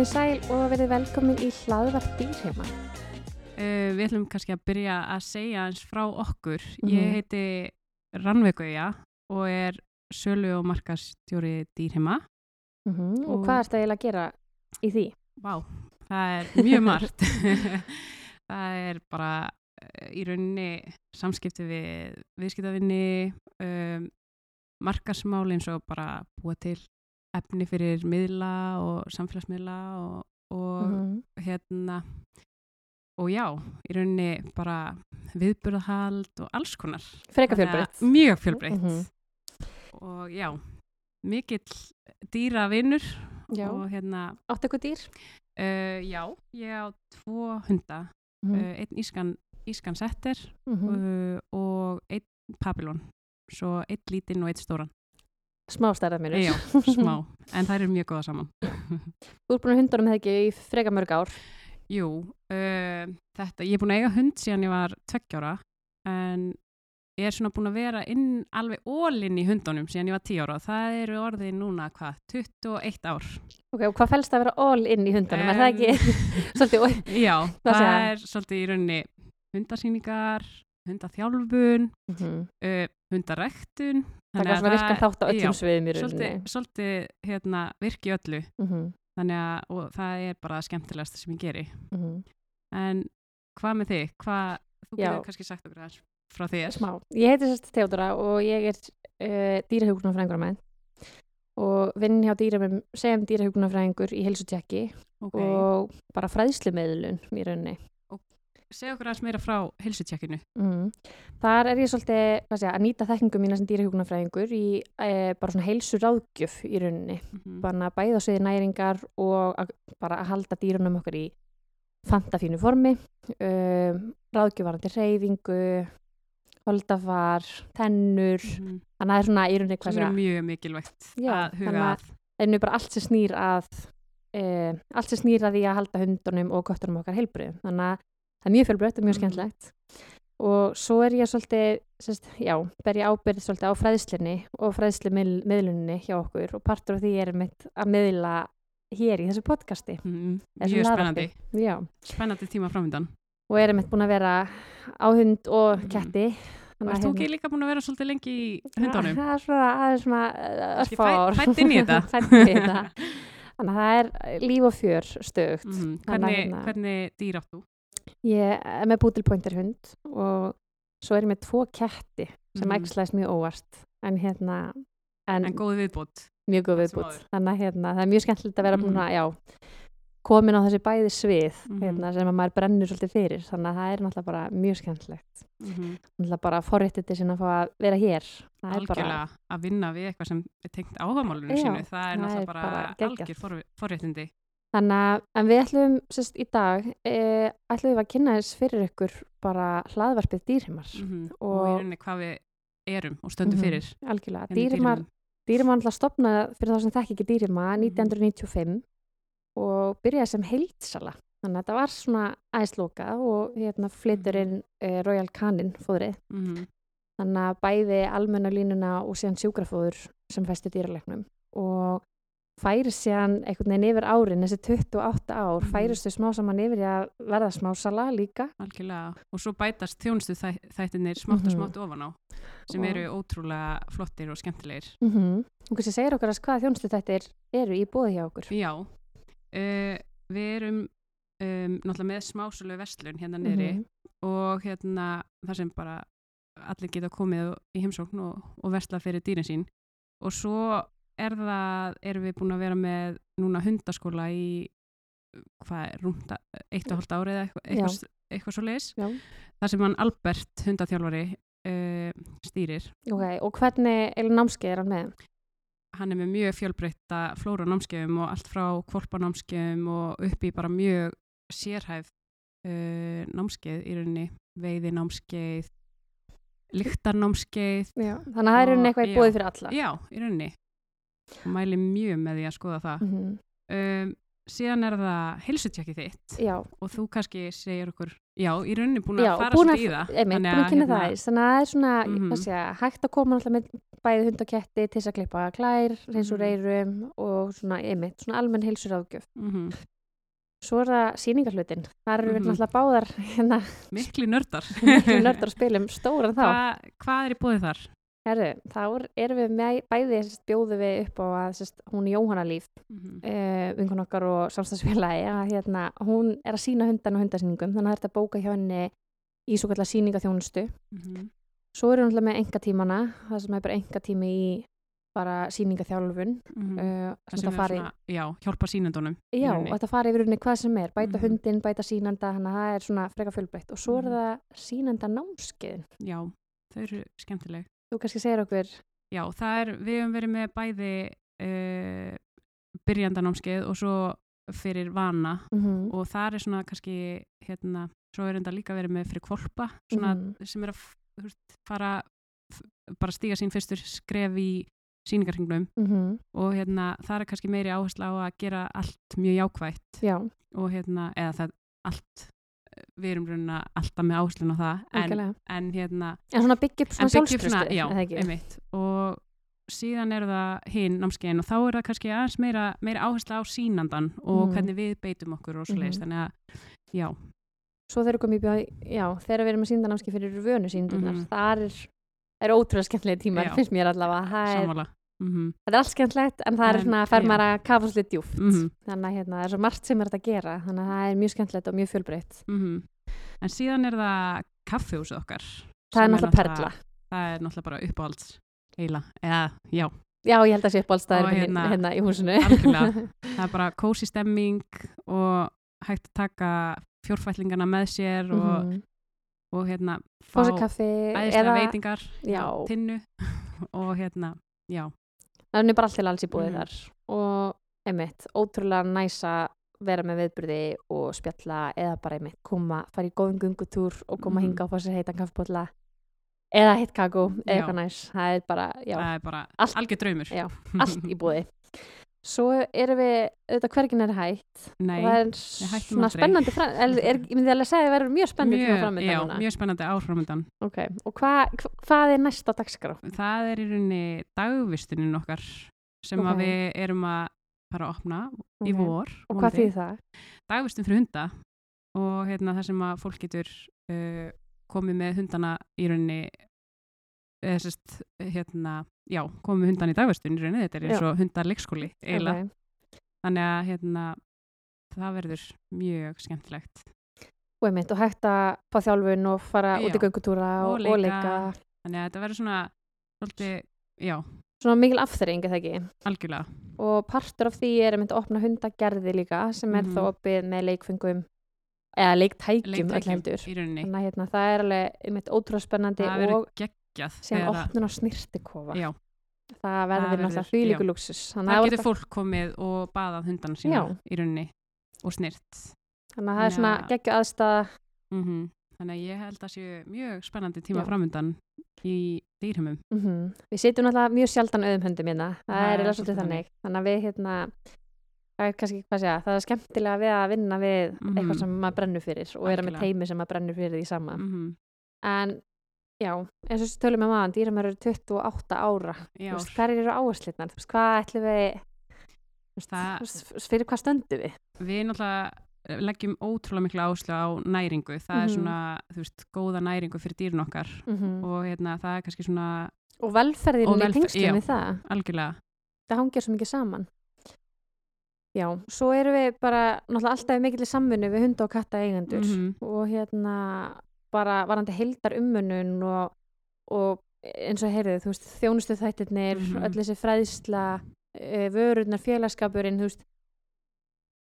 Komið sæl og verið velkomin í hlaðvart dýrheima. Uh, við ætlum kannski að byrja að segja eins frá okkur. Mhm. Ég heiti Rannveigauja og er sölu og markastjóri dýrheima. Mm Og Og- hvað ertu eiginlega að gera í því? Vá, það er mjög margt. það er bara uh, í rauninni samskipti við viðskiptavinni, um, markasmál eins og bara búa til efni fyrir miðla og samfélagsmiðla og, og Mhm. hérna og já, í rauninni bara viðburðahald og alls konar Freka fjölbreytt. mjög fjölbreytt Mhm. og já, mikill dýra vinnur Já, og hérna áttu eitthvað dýr? uh, já, ég á tvo hunda Mm uh, einn ískan, ískan setter -hmm. uh, og einn papillon svo einn lítinn og einn stóran Smá stærða mér. já, smá, en það eru mjög góða saman Þú ert búin að hundunum hefði ekki í freka mörg ár. Jú, uh, þetta, ég er búin að eiga hund síðan ég var tveggjára en ég er svona búin að vera inn alveg ólinn í hundunum síðan ég var 10 ára og það eru orðið núna hvað, 21 ár. Ok, og hvað fælst að vera in í hundunum? er það ekki svolítið? Já, það er svolítið í rauninni hundasýningar, hundaþjálfun, Mm uh, hundarektun. Það er svona virkan þátt á öllum sviðum í rauninni. svolítið hérna, virki öllu, Mm -hmm. þannig að það er bara skemmtilegast sem ég geri. Mm En hvað með þig? Hvað, þú getur kannski sagt okkur aðeins frá þér. Smá. Ég heiti sérst Theodora og ég er uh, dýrahjókunarfræðingur og vinn hjá dýramum sem dýrahjókunarfræðingur í helsutjekki Okay. og bara fræðslumeðlun í rauninni. Segð okkur aðeins meira frá helsutjekkinu. Mm. Þar er ég svolítið segja, að nýta þekkingu mína sem dýrahjókunarfræðingur í e, bara svona heilsu ráðgjöf í rauninni. Mm Bara bæða sviði næringar og að, bara að halda dýrunum okkur í fantafínu formi, um, ráðgjöfarandi reyfingu, holdafar, tennur, -hmm. þannig að það er svona í rauninni hvað Sem er segja, mjög mikilvægt Já, að huga að- að. það er bara allt sem snýr að e, allt sem snýr að því að halda hundunum og köttunum okkar heilbriðum. Þannig að það er mjög fjölbreytt og mjög Mhm. skemmtlegt. Og svo er ég svolítið, sérst, já, ber ég ábyrð svolítið á fræðslinni og fræðslumiðluninni hjá okkur og partur af því er mitt að miðla hér í þessu podcasti. Mm, mjög spennandi. Já, Spennandi tíma framöndan. og er mitt búin að vera á hund og Mhm. ketti. Varst að þú ekki líka búin að vera svolítið lengi í hundunum? Það er svona, það er svona Kannski örfá ár. fæ- fædd inn í þetta. Fædd inn í þetta. Þannig að það er líf og fjör stögt. Að Hvernig, hérna- hvernig dýr átt þú? Ég er með bútilpointer hund og svo er ég með tvo ketti sem Mhm. æxlaðist mjög óvart en hérna en, En góð viðbót. mjög góð viðbútt þannig að hérna, það er mjög skemmtilegt að vera búin Mhm. að já, komin á þessi bæði svið Mhm. hérna, sem að maður brennur svolítið fyrir þannig að það er náttúrulega bara mjög skemmtilegt Mm -hmm. náttúrulega bara forréttindi sinna að fá að vera hér það er bara, Algjörlega að vinna við eitthvað sem er tengt áhagamálunum sínu. Það er náttúrulega bara, bara algjör for, forréttindi. Þannig að en við ætlum sérst, í dag e, ætlum við að kynna þess fyrir ykkur bara hlaðvarpið dýrheimar Mm Og, Og- í rauninni hvað við erum og stöndum Mhm. fyrir. algjörlega, hérna dýrheimar dýrheimum. Dýrima alltaf stopnaði fyrir þá sem þekki ekki Mhm. 1995 og byrjaði sem heildsala. Þannig að þetta var svona æslokað og hérna flytur inn uh, Royal Canin fóðrið. Mhm. Þannig að bæði almenna línuna og síðan sjúkrafóður sem fæstu dýralegnum og færi síðan einhvern veginn yfir árin, þessi 28 ár, Mhm. færist þau smá saman yfir að verða smásala líka. Algjörlega. Og svo bætast þjónustu þæ þættinir smátt og Mhm. smátt ofan á sem Og- eru ótrúlega flottir og skemmtilegir. Mm -hmm. Og hversi segir okkar að hvaða þjónustu þetta eru í bóði hjá okkur? Já, uh, við erum um, náttúrulega með smásölu verslun hérna niðri Mhm. og hérna þar sem bara allir geta komið í heimsókn og, og versla fyrir dýrin sín og svo er það, erum við búin að vera með núna hundaskóla í hvað er, rúmta, eitt og hálft árið eða eitthvað, eitthvað, eitthvað svo leis þar sem hann Albert, hundaþjálfari uh, stýrir. Ok, og hvernig er námskeið er hann með? hann er með mjög fjölbreytta flóra námskeiðum og allt frá kvolpanámskeiðum og upp í bara mjög sérhæf uh, námskeið í rauninni, veiði námskeið lyktarnámskeið þannig að það er rauninni eitthvað í bóði fyrir alla. já, í rauninni mæli mjög með því að skoða það Mm -hmm. um, síðan er það heilsutjekki þitt já, og þú kannski segir okkur, já, í rauninni búin að fara að, í það. búin að kynna hérna, það þannig að það er svona, Mhm. hvað sé, hægt að koma alltaf með bæði hund og ketti til þess að klippa klær, hreins úr Mhm. eyrum og svona, einmitt, svona almenn heilsur ágjöf mhm, svo er það síningarhlutin þar eru við Mhm. náttúrulega báðar hérna, Mikli nördar. miklu nördar spilum stóran þá Hva, hvað er í bóðið þar? Herru, þá erum við með, bæði bjóðum við upp á að sérst, hún Jóhanna Líf Mhm, uh, vinkun okkar og samstagsfélagi að hérna, hún er að sína hundan og hundasýningum þannig að að bóka hjá henni í svo kallar síningaþjónustu mhm, svo erum við náttúrulega með engatímana það sem er bara engatími í bara síningaþjálfun mhm. uh, Það sem sem það fari svona, já, hjálpa sínendunum. já, og þetta fari yfir rauninni hvað sem er bæta Mhm. hundin, bæta sínanda þannig að það er svona freka fjölbreytt og svo er Mhm. það sínanda námskeiðin Já, þau eru skemmtileg. Þú kannski segir okkur. Já, það er, við hefum verið með bæði uh, byrjandanámskeið og svo fyrir vana. Mm og það er svona kannski hérna, svo er enda líka verið með fyrir kvolpa svona Mhm. sem er að veist, fara bara stíga sín fyrstur skref í síningarhingnum -hmm. og hérna það er kannski meiri áherslu á að gera allt mjög jákvætt. Já, og hérna, eða það allt við erum raunina alltaf með áherslun á það en, en hérna en svona byggja upp svona það einmitt og síðan er það hinn námskeiðin og þá er það kannski aðeins meira, meira áhersla á sínandan og Mhm. hvernig við beitum okkur og svo leiðis, Mhm. þannig að já, svo þegar við komum í bjá, já, þegar við erum með síndanámski fyrir vönu síndunar, Mhm. þar er, er ótrúlega skemmtilega tímar, Já. finnst mér allavega það er, mm þetta er allt skemmtilegt en það er En, svona, fer já. maður að kafa svolítið djúft Mhm. þannig að hérna, það er svo margt sem er þetta að gera þannig að það er mjög skemmtilegt og mjög fjölbreytt. -hmm. en síðan er það kaffehúsið okkar það er náttúrulega perla. Það er náttúrulega bara uppáhalds heila, eða já, já, ég held að sé upp Og allstaðir hérna, hérna- í húsinu. algjörlega. Það er bara kósi stemming og hægt að taka fjórfællingana með sér og, Mhm. og hérna fá æðislega veitingar tinnu. Og hérna, já það er bara allt til alls í búið Mhm. þar. Og einmitt, ótrúlega næsa vera með viðbyrði og spjalla eða bara einmitt koma, fara í góðum gungutúr og koma Mhm. hinga fá sér heitan kaffbólla eða hitt kakó eða eitthvað næs. Það er bara, já, það bara Allt- algjör draumur. Já, allt í búið svo erum við auðvitað hvergin er hætt Nei, og það er svona spennandi fram, er, er, ég myndi alveg að segja að það verður mjög spennandi mjög, framöndan já, núna mjög spennandi áframundan okay. og hva, hva, hvað er næst á dagskrá? það er í rauninni dagvistunin okkar sem Ok. að við erum að fara að opna í Ok. vor og hvað þýð það? dagvistun fyrir hunda og hérna það sem að fólk getur uh, komið með hundana í rauninni eða sérst, hérna, já, komið með hundana í rauninni, þetta er eins Já. og hundarleikskóli eiginlega, Okay. þannig að hérna, það verður mjög skemmtilegt og einmitt og hægt að fá þjálfun og fara út í Já. göngutúra og, Og og, leika. leika. þannig að þetta verður svona svolítið, já, svona mikil afþreying það ekki algjörlega og partur af því er einmitt að opna hundagerði líka sem er Mhm. þá opið með leikfengum eða leiktækjum Leiktækjum þannig að hérna, það er alveg einmitt ótrúlega spennandi það verður og geggjað síðan eða- opnun á snirtikofa já, það verður náttúrulega líku luxus þannig, það að getur fólk komið og baðað hundana sína Já. í rauninni og snirt þannig að það er svona geggju aðstæða mm Þannig að ég held að séu mjög spennandi tíma Já. framundan í dýrheimum. mm við sitjum náttúrulega mjög sjaldan auðum höndum hérna. Það Það er er eða svolítið þannig. þannig. Að við hérna er kannski hvað segja, það er skemmtilega við að vinna við Mhm. eitthvað sem maður brennur fyrir og vera með Algjörlega. teimi sem maður brennur fyrir því sama. Mm en já, eins og þessi tölum með maðan dýramar eru 28 ára. Veist, hver eru veist, hvað ætlum við Það- fyrir hvað stöndum við? Við náttúrulega leggjum ótrúlega mikla áherslu á næringu. Það er Mhm. svona, þú veist, góða næringu fyrir dýrin okkar. Mm og hérna, það er kannski svona og velferðin Og í velfer- tengslum við það. algjörlega, það hangir svo mikið saman. Já, svo erum við bara náttúrulega alltaf í mikill samvinnu við hunda og katta eigendur. Mhm. og hérna bara varandi heildar ummunun og, og eins og heyrðu, þú veist, þjónustu þættirnir Mhm. öll þessi fræðsla uh, vörurnar, félagskapurinn veist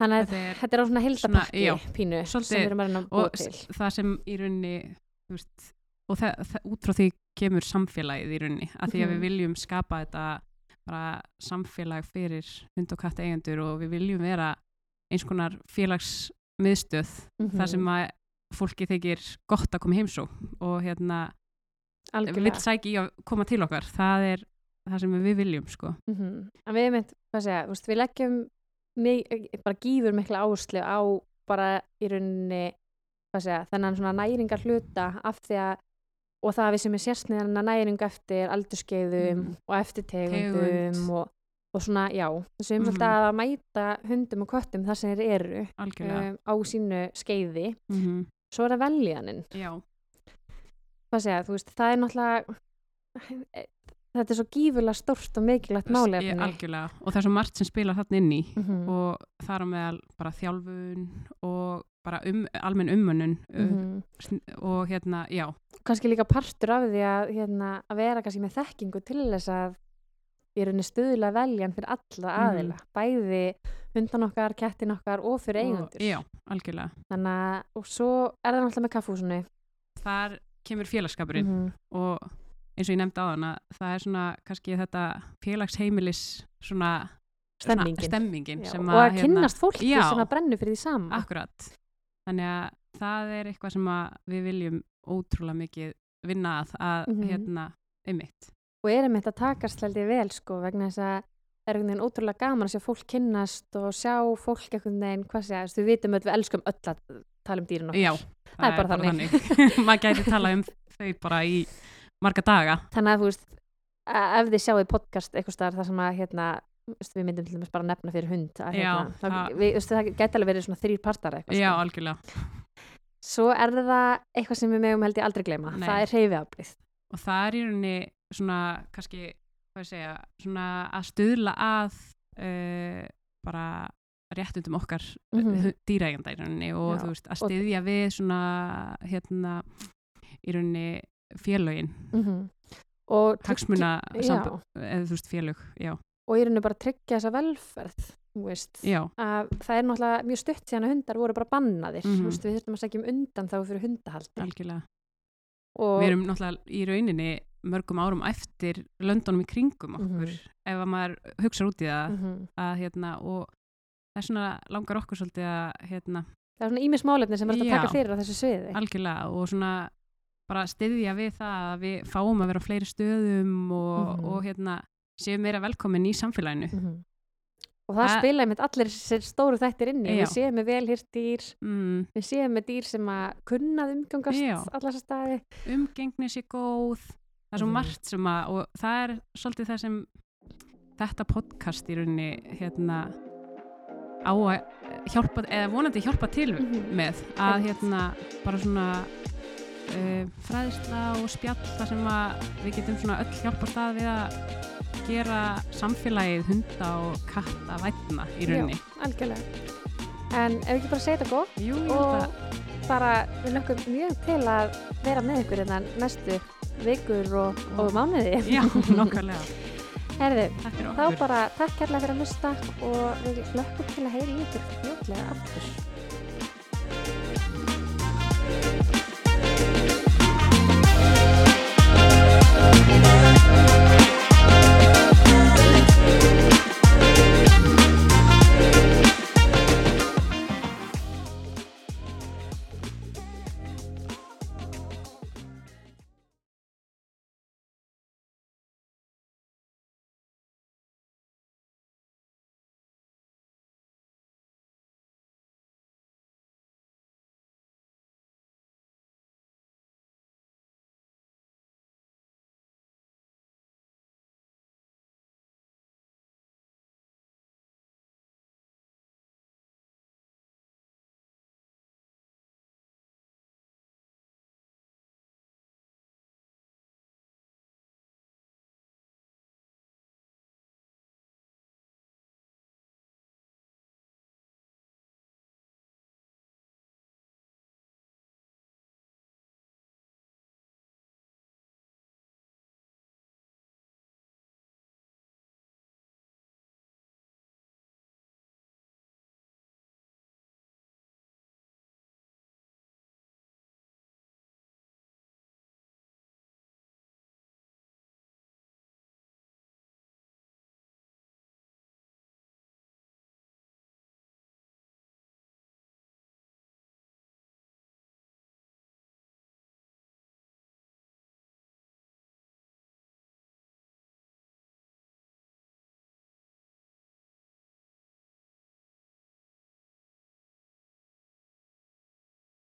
þannig að er þetta er á svona heildapakki já, pínu sem svolítið- og það sem í rauninni veist, og það, það, út frá því kemur samfélagið í rauninni að því að Mhm. við viljum skapa þetta bara samfélag fyrir hund og katt eigendur og við viljum vera eins konar félagsmiðstöð Mhm. þar sem að fólki þykir gott að koma í heimsó og hérna vil sækja í að koma til okkar það er það sem við viljum sko Mhm. En við mynd, hvað segja, veist, við leggjum mig, bara gífur mikla áherslu á bara í rauninni hvað segja, þennan svona næringar hluta af því að og það að við sem er sérsniðan næring eftir aldurskeiðum Mhm. og eftir tegundum Tegund. og, og svona, já, þessum mm Mhm. svolítið að mæta hundum og köttum þar sem þeir eru um, á sínu skeiði mm svo er það veljaninn það er náttúrulega þetta er svo gífurlega stórt og mikilvægt málefni algjörlega og það er svo margt sem spilar þarna inn í Mhm. og þar á meðal bara þjálfun og bara um, almenn umönnun Mhm. uh, og hérna, já kannski líka partur af því að, hérna, að vera kannski með þekkingu til þess að í rauninni stuðla veljan fyrir alla Mhm. aðila, bæði hundan okkar, kettin okkar og fyrir og, eigendur. já, algjörlega. Þannig og svo er það náttúrulega með kaffúsinu þar kemur félagskapurinn -hmm. og eins og ég nefndi á hana það er svona kannski þetta félagsheimilis svona stemmingin, stemmingin sem og að hérna- kynnast fólki já. sem að brennu fyrir því sama. Akkurat. Þannig að það er eitthvað sem við viljum ótrúlega mikið vinna að, að Mhm. hérna, einmitt. Og erum þetta takast held ég vel sko vegna þess að er einhvern veginn ótrúlega gaman að sjá fólk kynnast og sjá fólk einhvern veginn, hvað þú veist, við vitum öll við elskum öll að tala um dýrin okkar já, Það er bara þannig. maður gæti tala um þau bara í marga daga þannig að þú veist að ef þið sjáu podcast eitthvað staðar þar sem að hérna, við myndum til dæmis bara nefna fyrir hund að, Já, hérna, þá, það- við, veist, það gæti alveg verið svona þrýr partar eitthvað já, sko. algjörlega svo er það eitthvað sem við megum held ég aldrei gleyma Nei. það er hreyfiaflið og það er í rauninni svona kannski, hvað ég segja svona að stuðla að uh, bara réttundum okkar mm. -hmm. dýrægjanda í rauninni og Já, þú veist, að og- styðja við svona hérna í rauninni félögin. Og, hagsmuna já, samband, eða þú veist félög já, og í rauninni bara tryggja þessa velferð það er náttúrulega mjög stutt síðan að hundar voru bara bannaðir. Mhm. þú veist, við þurfum að segja um undan þá fyrir hundahald algjörlega. Og við erum náttúrulega í rauninni mörgum árum eftir löndunum í kringum okkur Mhm. ef að maður hugsa út í það Mhm. að hérna og það er svona langar okkur svolítið að hérna það er svona ímis málefni sem er að taka fyrir á þessu sviði algjörlega og svona bara styðja við það að við fáum að vera á fleiri stöðum og, Mhm. og hérna séum meira velkomin í samfélaginu Mhm. og það Það- spila einmitt allir stóru þættir inni Já. við séum með velhýrt dýr mm, við séum með dýr sem að kunnað umgangast Já. allar þessar staði umgengni sé góð það er svo Mhm. margt sem að og það er svolítið það sem þetta podcast í rauninni hérna á að hjálpa eða vonandi hjálpa til Mhm. með að hérna bara svona uh, fræðisla og spjall þar sem að við getum svona öll hjálpa stað við að gera samfélagið hunda og katta vætna í rauninni algjörlega en ef ekki bara segja þetta gott Jú, og bara við lökum mjög til að vera með ykkur innan næstu vikur og, og mánuði. Já, nokkarlega Herðu, þá bara takk kærlega fyrir að hlusta og við hlökkum til að heyri ykkur fljóðlega aftur.